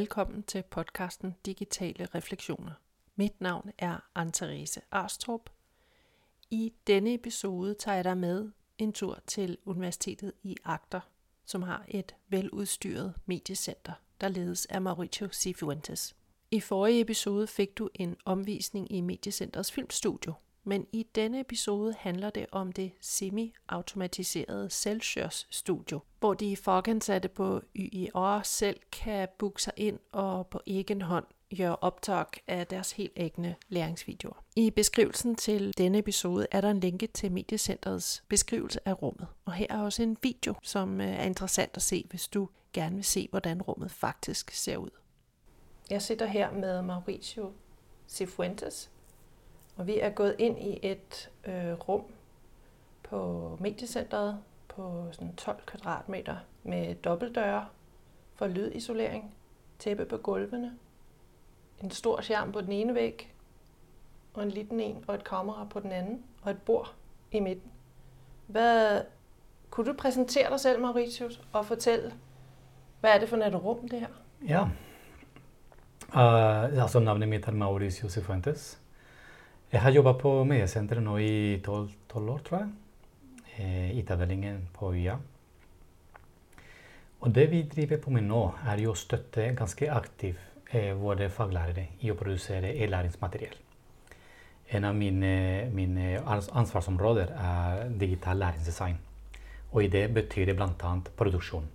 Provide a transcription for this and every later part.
velkommen til podcasten Digitale Refleksioner. Mit navn er Anne-Therese Arstrup. I denne episode tager jeg dig med en tur til Universitetet i Agder, som har et veludstyret mediecenter, der ledes af Mauricio Cifuentes. I forrige episode fik du en omvisning i Mediecenterets filmstudio, men i denne episode handler det om det semi-automatiserede Celsius studio, hvor de fagansatte på YIR selv kan booke sig ind og på egen hånd gøre optag af deres helt egne læringsvideoer. I beskrivelsen til denne episode er der en linke til Mediecenterets beskrivelse af rummet. Og her er også en video, som øh, er interessant at se, hvis du gerne vil se, hvordan rummet faktisk ser ud. Jeg sitter her med Mauricio Cifuentes, og vi er gået ind i et øh, rum på mediecenteret på sådan 12 kvadratmeter med dobbeltdøre for lydisolering, tæppe på gulvene, en stor skærm på den ene væg, og en liten en og et kamera på den anden, og et bord i midten. Hvad, kunne du præsentere dig selv, Mauritius, og fortælle, hvad er det for et rum, det her? Ja. Uh, altså, navnet mitt er Mauricio Cifuentes. Jeg har jobba på mediesenteret nå i tolv år, tror jeg. Eh, IT-avdelingen på UiA. Og det vi driver på med nå, er jo å støtte ganske aktivt eh, våre faglærere i å produsere e-læringsmateriell. En av mine, mine ansvarsområder er digital læringsdesign. Og i det betyr det bl.a. produksjon,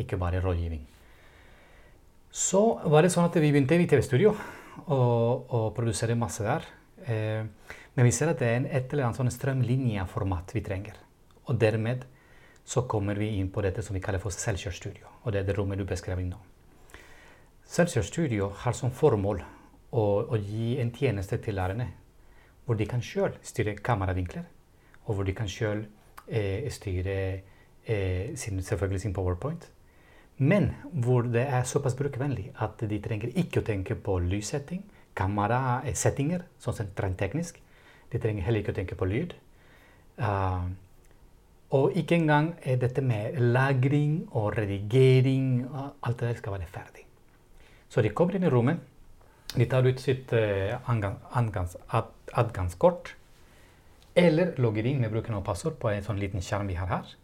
ikke bare rådgivning. Så var det sånn at vi begynte i TV-studio å produsere masse der. Eh, men vi ser at det er et eller annet sånn strømlinjeformat vi trenger. Og dermed så kommer vi inn på dette som vi kaller for selvkjørstudio. Og det er det rommet du beskrev nå. Selvkjørstudio har som formål å, å, gi en tjeneste til lærerne hvor de kan sjøl styre kameravinkler, og hvor de kan sjøl eh, styre eh, sin, selvfølgelig sin powerpoint. Men hvor det er såpass brukervennlig at de trenger ikke å tenke på lyssetting, kamerasettinger, sånn sett rent teknisk. De trenger heller ikke å tenke på lyd. Uh, og ikke engang er dette med lagring og redigering Alt det der skal være ferdig. Så de kommer inn i rommet. De tar ut sitt uh, adgangskort. Eller logger inn med bruken av passord på en sånn liten skjerm vi har her.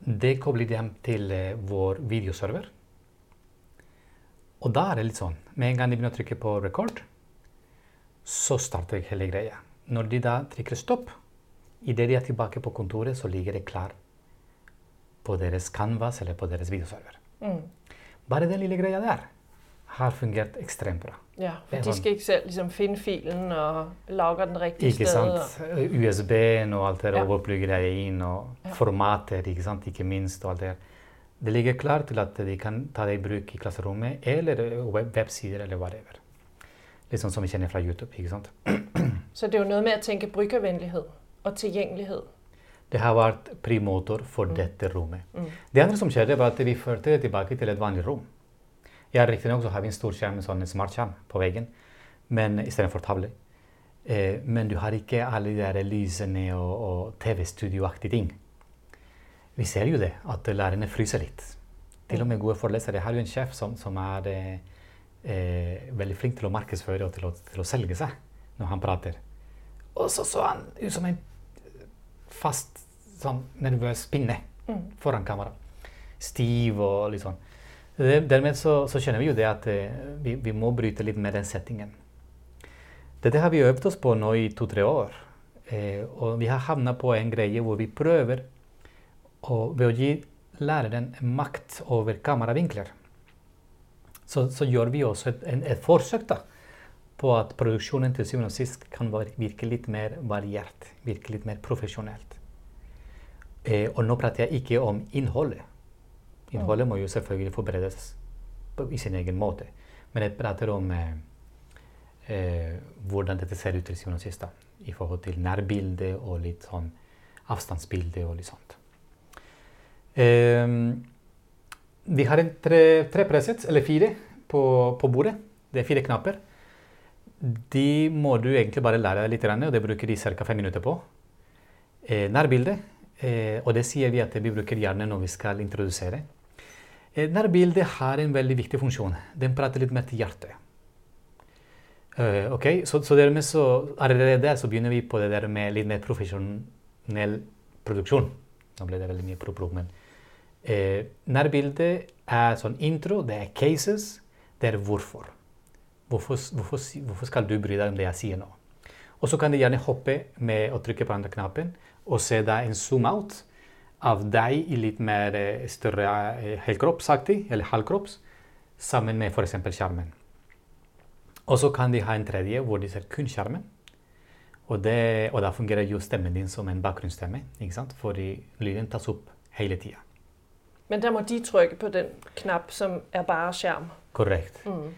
Det kobler de til uh, vår videoserver. Og da er det litt sånn Med en gang de begynner å trykke på record, så starter hele greia. Når de da trykker stopp, idet de er tilbake på kontoret, så ligger det klar på deres Canvas eller på deres videoserver. Mm. Bare den lille greia der har fungert ekstremt bra. Ja, for de skal ikke selv liksom, finne filen og lage den riktige ikke sant? USB-en og alt det der, ja. og plugge det inn, og ja. formater, ikke sant, ikke minst, og alt det der. Det ligger klart til at de kan ta det i bruk i klasserommet eller web websider eller whatever. Litt sånn som vi kjenner fra YouTube. ikke sant? Så det er jo noe med å tenke brukervennlighet og tilgjengelighet? Det har vært primotor for mm. dette rommet. Mm. Det andre som skjedde, var at vi førte det tilbake til et vanlig rom. Ja, Riktignok har vi en stor skjerm, en sånn smartskjerm på veggen men istedenfor tavle. Eh, men du har ikke alle de der lysene og, og TV-studioaktige ting vi ser jo det, at lærerne fryser litt. Til og med gode forelesere. Jeg har jo en sjef som, som er eh, veldig flink til å markedsføre og til å, til å, selge seg når han prater. Og så så han ut som en fast, sånn nervøs pinne mm. foran kamera. Stiv og litt sånn. Dermed så, så skjønner vi jo det at eh, vi, vi, må bryte litt med den settingen. Dette har vi øvd oss på nå i to-tre år. Eh, og vi har havna på en greie hvor vi prøver og ved å gi læreren makt over kameravinkler, så, så gjør vi også et, en, et forsøk da, på at produksjonen til syvende og sist kan virke litt mer variert, virke litt mer profesjonelt. Eh, og nå prater jeg ikke om innholdet. Innholdet må jo selvfølgelig forberedes på, i sin egen måte. Men jeg prater om eh, eh, hvordan dette ser ut til syvende og sist. I forhold til nærbilde og litt sånn avstandsbilde og litt sånt. Vi har tre, tre presets, eller fire, på, på, bordet. Det er fire knapper. De må du egentlig bare lære deg litt, og det bruker de ca. fem minutter på. Eh, nærbilde, eh, og det sier vi at vi bruker gjerne når vi skal introdusere. Eh, Nærbildet har en veldig viktig funksjon. Den prater litt mer til hjertet. Ok, Så, så dermed så, allerede der så begynner vi på det der med litt mer profesjonell produksjon. Nå ble det veldig mye pro-pro, men eh, Nærbildet er sånn intro, det er cases, det er hvorfor. Hvorfor, hvorfor, hvorfor skal du bry deg om det jeg sier nå? Og så kan du gjerne hoppe med å trykke på andre knappen og se deg en zoom out av deg i litt mer eh, større eh, helkroppsaktig, eller halvkropps, sammen med f.eks. skjermen. Og så kan de ha en tredje hvor de ser kun skjermen. Og, og da fungerer jo stemmen din som en bakgrunnsstemme, ikke sant? fordi lyden tas opp hele tida. Men der må de trykke på den knap, som er bare skjerm. Korrekt. Mm.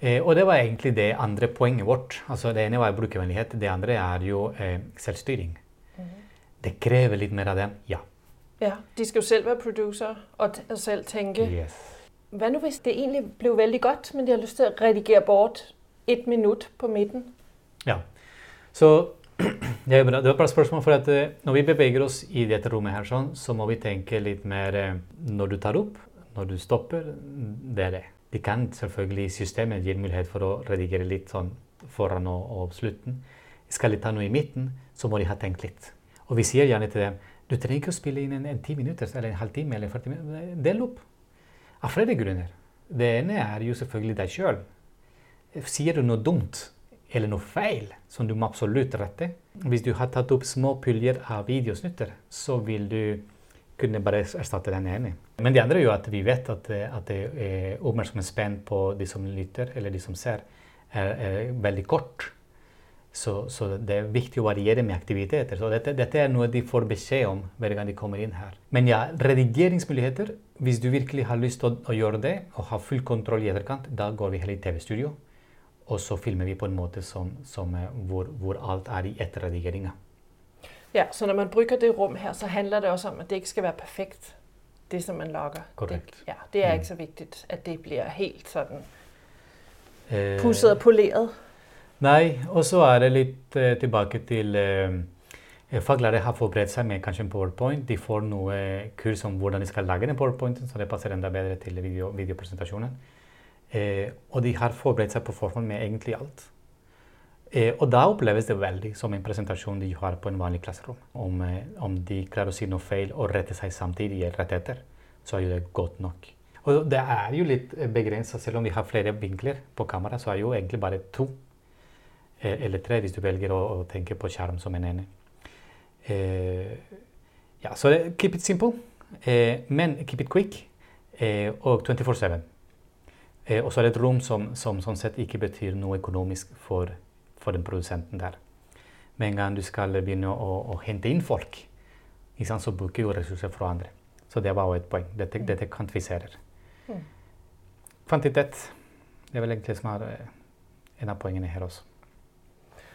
Eh, og det var egentlig det andre poenget vårt. Altså Det ene var brukervennlighet, det andre er jo eh, selvstyring. Det krever litt mer av dem, ja. Ja, de skal jo selv være producer og, og selv tenke. Yes. Hva nå hvis det egentlig ble veldig godt, men de har lyst til å redigere bort et minutt på midten? Ja. Så det er bra. Det var et bra spørsmål, for at eh, når vi beveger oss i dette rommet her, sånn, så må vi tenke litt mer eh, når du tar opp, når du stopper. Det er det. De kan selvfølgelig systemet gir mulighet for å redigere litt sånn foran og, og slutten. Skal de ta noe i midten, så må de ha tenkt litt. Og vi sier gjerne til dem du trenger ikke å spille inn en, en 10 minutter eller en halvtime eller 40 minutter. Del opp. Av flere grunner. Det ene er jo selvfølgelig deg sjøl. Sier du noe dumt eller noe feil som du må absolutt rette Hvis du har tatt opp små puljer av videosnutter, så vil du kunne bare erstatte den ene. Men det andre er jo at vi vet at, eh, at er oppmerksomhetsspenn på de som lytter eller de som ser, er, er veldig kort. Så, så det er viktig å variere med aktiviteter. Så dette, dette er noe de får beskjed om hver gang de kommer inn her. Men ja, redigeringsmuligheter. Hvis du virkelig har lyst til å, å gjøre det og har full kontroll i etterkant, da går vi heller i TV-studio. Og så filmer vi på en måte som, som, eh, hvor, hvor alt er i etterredigeringa. Ja, så når man bruker det rom her, så handler det også om, at det ikke skal være perfekt, det som man lager. Korrekt. Det, ja, det er Mm. ikke så viktig at det blir helt Eh, pusset og poleret. Nei, og så er det litt eh, tilbake til eh, Faglærere har forberedt seg med kanskje en powerpoint. De får noe kurs om hvordan de skal lage den powerpointen, så det passer enda bedre til video, videopresentasjonen. Eh, og de har forberedt seg på forhånd med egentlig alt. Eh, og da oppleves det veldig som en presentasjon de har på en vanlig klasserom. Om, eh, om de klarer å si noe feil og rette seg samtidig rett etter, så er jo det godt nok. Og det er jo litt begrensa, selv om vi har flere vinkler på kamera, så er jo egentlig bare to eh, eller tre hvis du velger å, å tenke på skjerm som en ene. Eh, ja, så keep it simple, eh, men keep it quick eh, og 24-7. Eh, og så er det et rom som, som sånn sett ikke betyr noe økonomisk for, for den produsenten der. Med en gang du skal begynne å, å hente inn folk, sant, så bruker du ressurser fra andre. Så det var også et poeng. Dette, dette kvantifiserer. Mm. Kvantitet, det er vel egentlig som er eh, en av poengene her også.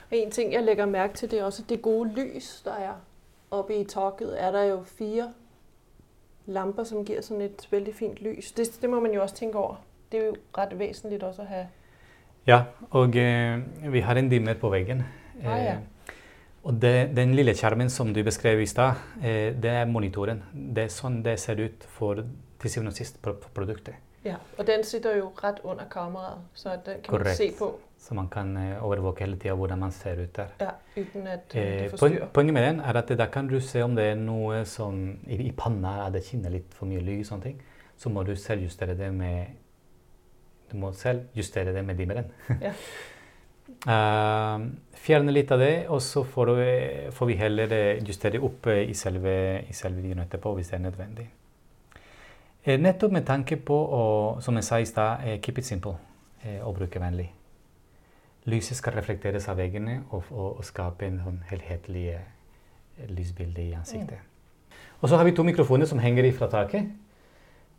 Og en ting, jeg legger mærke til, det er også det gode lys, der er oppe i taket. Er der jo fire lamper, som gir sånn et veldig fint lys. Det, det må man jo også tænke over. Det er jo ret væsentligt også at have. Ja, og eh, vi har en dimmer på veggen. Ah, ja. Eh, og det, den lille skjermen som du beskrev i stad, eh, det er monitoren. Det er sånn det ser ut for til syvende og sist på, på produktet. Ja, og den sitter jo rett under kameraet, så den kan man se på, Så man kan eh, overvåke hele tida hvordan man ser ut der. ja, uten at det forstyrrer. poenget med den er at da kan du se om det er noe som i, i panna er det kinner litt for mye lys. og sånne ting. Så må du selvjustere det med Du må selv justere det med dimmeren. Ja. Uh, fjerne litt av det, og så får, du, får vi heller eh, justere opp eh, i selve, i selve videoen etterpå hvis det er nødvendig. Uh, nettopp med tanke på å, som jeg sa i stad, uh, keep it simple og brukervennlig. Lyset skal reflekteres av veggene og, og, og skape en sånn helhetlig lysbilde i ansiktet. Og så har vi to mikrofoner som henger fra taket.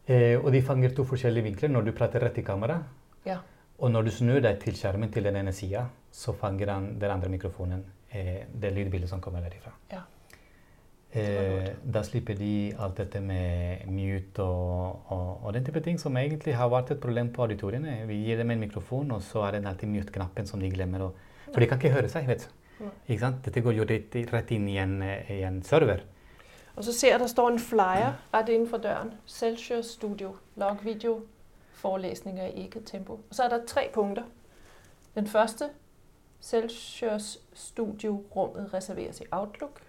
Eh, og de fanger to forskjellige vinkler når du prater rett i kamera. Ja. Og når du snur deg til skjermen til den ene sida, så fanger han den andre mikrofonen eh, det lydbildet som kommer derifra. Ja. Eh, da slipper de alt dette med mute og, og, og den type ting som egentlig har vært et problem på auditoriene. Vi gir dem en mikrofon, og så er det alltid mute-knappen som de glemmer. Og, For de kan ikke høre seg, vet du. Dette går jo rett, rett inn i en, eh, i en server. Og så ser jeg, der står en flyer rett innenfor døren. Celsius Studio, log video, Forelesninger i eget tempo. Og så er der tre punkter. Den første, Celsius Studio rummet reserveres i Outlook.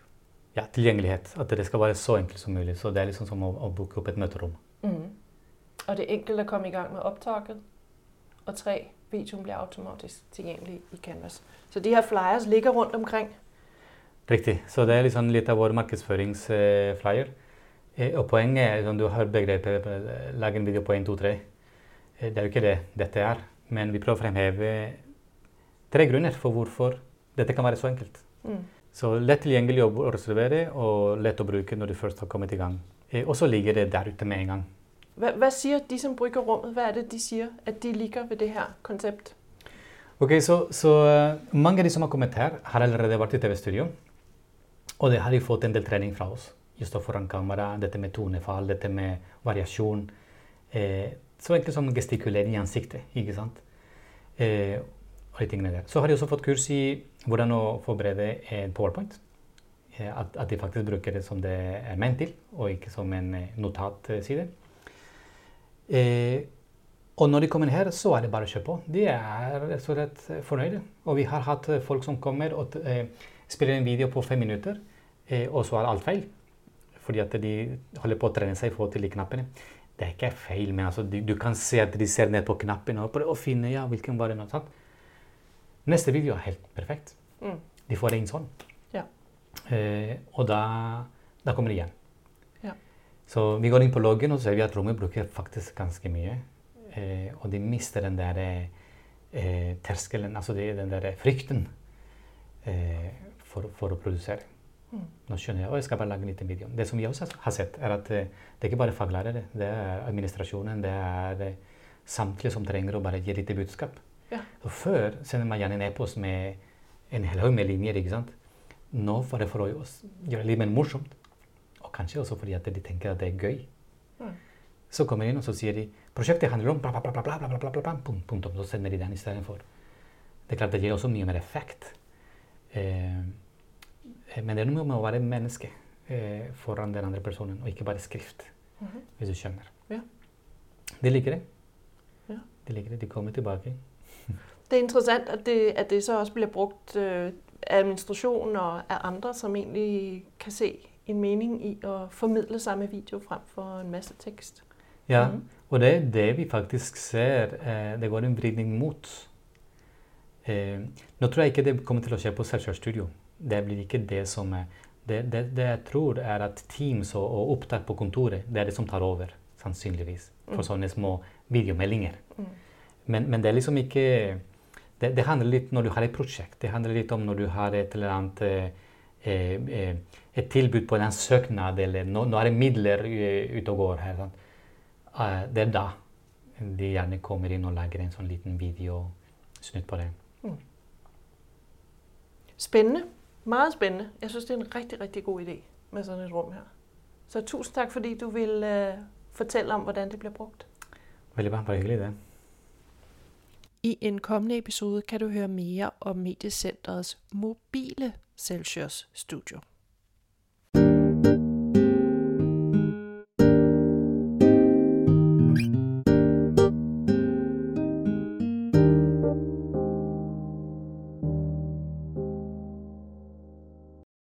Ja, tilgjengelighet. At det skal være så enkelt som mulig. Så det er liksom som å, å booke opp et møterom. Mm. Og det er enkelt at komme i gang med opptaket. Og tre, videoen blir automatisk tilgjengelig i Canvas. Så de her flyers ligger rundt omkring. Riktig. Så det er liksom litt av vår markedsføringsflyer. Eh, og poenget er, som du har begrepet 'lag lage en video på 1, 2, 3. Eh, det er jo ikke det dette er. Men vi prøver å fremheve tre grunner for hvorfor dette kan være så enkelt. Mm. Så lett tilgjengelig å reservere og lett å bruke når du først har kommet i gang. Og så ligger det der ute med en gang. Hva, hva sier de som bruker rommet? Hva er det de sier at de liker ved det her konseptet? Ok, Så, så mange av de som har kommet her, har allerede vært i TV-studio. Og det har de fått en del trening fra oss. Just foran kamera, dette med tonefall, dette med variasjon. Eh, så enkelt som gestikulering i ansiktet. ikke sant? Eh, og de tingene der. Så har de også fått kurs i hvordan å forberede en powerpoint. Eh, at, at, de faktisk bruker det som det er ment til, og ikke som en eh, notatside. Eh, og når de kommer her, så er det bare å kjøre på. De er rett fornøyde. Og vi har hatt folk som kommer og eh, spiller en video på fem minutter, eh, og så er alt feil. Fordi at de holder på å trene seg i forhold til de knappene. Det er ikke feil, men altså, du, du, kan se at de ser ned på knappen og prøver å finne ja, hvilken var det nå. Sant? Neste video er helt perfekt. Mm. De får det inn sånn. Ja. Eh, og da, da, kommer de igjen. Ja. Så vi går inn på loggen og ser vi at rommet bruker faktisk ganske mye. Eh, og de mister den der eh, terskelen, altså de, den der frykten eh, for, for, å produsere. Nå skjønner jeg, og jeg skal bare lage en video. Det som jeg også har sett, er at det er ikke bare faglærere. Eh, det er administrasjonen, det er samtlige som trenger å bare gi litt budskap. Ja. Og før sender man gjerne en e-post med en hel haug med linjer. ikke sant? Nå var det for å gjøre livet mer morsomt. Og kanskje også fordi at de tenker at det er gøy. Mm. Så kommer de inn og så sier de, prosjektet handler om bla, bla, bla, bla, bla, bla, bla, bla punkt, punkt, og så sender de den istedenfor. Det er klart det gir også mye mer effekt. Eh, men det er noe med å være menneske eh, foran den andre personen, og ikke bare skrift. Mm -hmm. Hvis du skjønner. Ja. De liker det. Ja. De liker det. De kommer tilbake. Det er interessant at det, at det så også blir brukt øh, af administration og av andre, som egentlig kan se en mening i å formidle samme video frem for en masse tekst. Ja, mm. og det er det vi faktisk ser eh, det går en vridning mot. Eh, nå tror jeg ikke det kommer til å skje på Searcher Studio. Det blir ikke det som er det, det, det jeg tror, er at Teams og, og, opptak på kontoret det er det som tar over, sannsynligvis. For mm. sånne små videomeldinger. Mm. Men, men, det er liksom ikke det, det, handler litt når du har et prosjekt. Det handler litt om når du har et eller annet eh, eh, et tilbud på en søknad, eller nå, nå er det midler uh, ute og går her. Sånn. Det er da de gjerne kommer inn og lager en sånn liten videosnutt på det. Mm. Spennende. Meget spændende. Jeg synes, det er en riktig, riktig god idé med sånn et rum her. Så tusen tak, fordi du vil øh, fortelle om hvordan det blir brugt. Veldig bare, Bare hyggelig, det. I en kommende episode kan du høre mere om Mediecentrets mobile Celsius Studio.